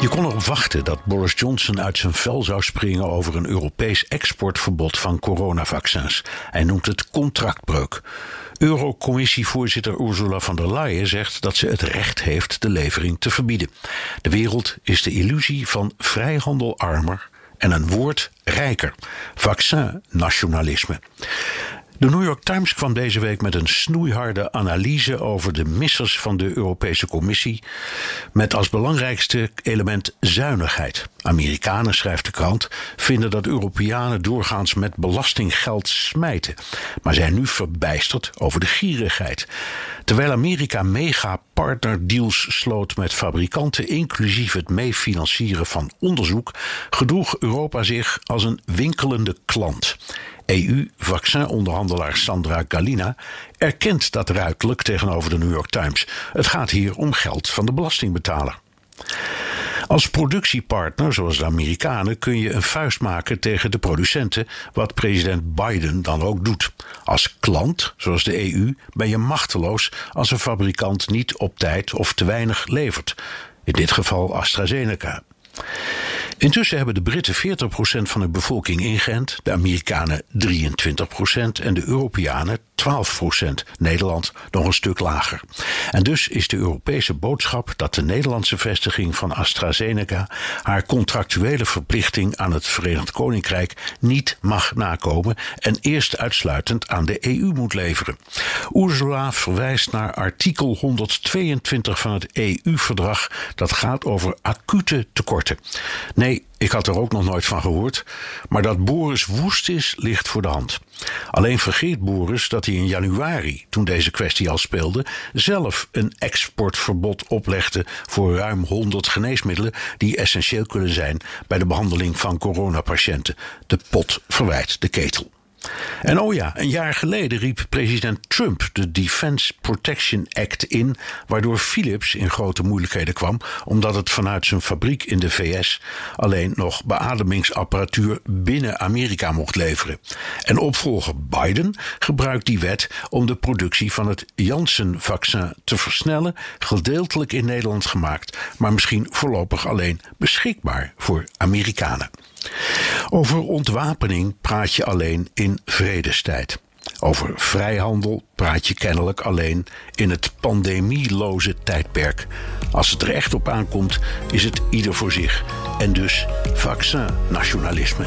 Je kon erop wachten dat Boris Johnson uit zijn vel zou springen over een Europees exportverbod van coronavaccins. Hij noemt het contractbreuk. Eurocommissievoorzitter Ursula von der Leyen zegt dat ze het recht heeft de levering te verbieden. De wereld is de illusie van vrijhandel armer en een woord rijker. Vaccin-nationalisme. De New York Times kwam deze week met een snoeiharde analyse over de missers van de Europese Commissie. Met als belangrijkste element zuinigheid. Amerikanen, schrijft de krant, vinden dat Europeanen doorgaans met belastinggeld smijten. Maar zijn nu verbijsterd over de gierigheid. Terwijl Amerika mega partnerdeals sloot met fabrikanten, inclusief het meefinancieren van onderzoek, gedroeg Europa zich als een winkelende klant. EU-vaccinonderhandelaar Sandra Galina erkent dat ruidelijk tegenover de New York Times. Het gaat hier om geld van de belastingbetaler. Als productiepartner, zoals de Amerikanen, kun je een vuist maken tegen de producenten, wat president Biden dan ook doet. Als klant, zoals de EU, ben je machteloos als een fabrikant niet op tijd of te weinig levert. In dit geval AstraZeneca. Intussen hebben de Britten 40% van de bevolking ingeënt, de Amerikanen 23% en de Europeanen 12%. Nederland nog een stuk lager. En dus is de Europese boodschap dat de Nederlandse vestiging van AstraZeneca haar contractuele verplichting aan het Verenigd Koninkrijk niet mag nakomen en eerst uitsluitend aan de EU moet leveren. Ursula verwijst naar artikel 122 van het EU-verdrag dat gaat over acute tekorten. Nee, ik had er ook nog nooit van gehoord. Maar dat Boris woest is, ligt voor de hand. Alleen vergeet Boris dat hij in januari, toen deze kwestie al speelde, zelf een exportverbod oplegde voor ruim 100 geneesmiddelen die essentieel kunnen zijn bij de behandeling van coronapatiënten. De pot verwijt de ketel. En oh ja, een jaar geleden riep president Trump de Defense Protection Act in, waardoor Philips in grote moeilijkheden kwam, omdat het vanuit zijn fabriek in de VS alleen nog beademingsapparatuur binnen Amerika mocht leveren. En opvolger Biden gebruikt die wet om de productie van het Janssen-vaccin te versnellen, gedeeltelijk in Nederland gemaakt, maar misschien voorlopig alleen beschikbaar voor Amerikanen. Over ontwapening praat je alleen in vredestijd. Over vrijhandel praat je kennelijk alleen in het pandemieloze tijdperk. Als het er echt op aankomt, is het ieder voor zich. En dus vaccin-nationalisme.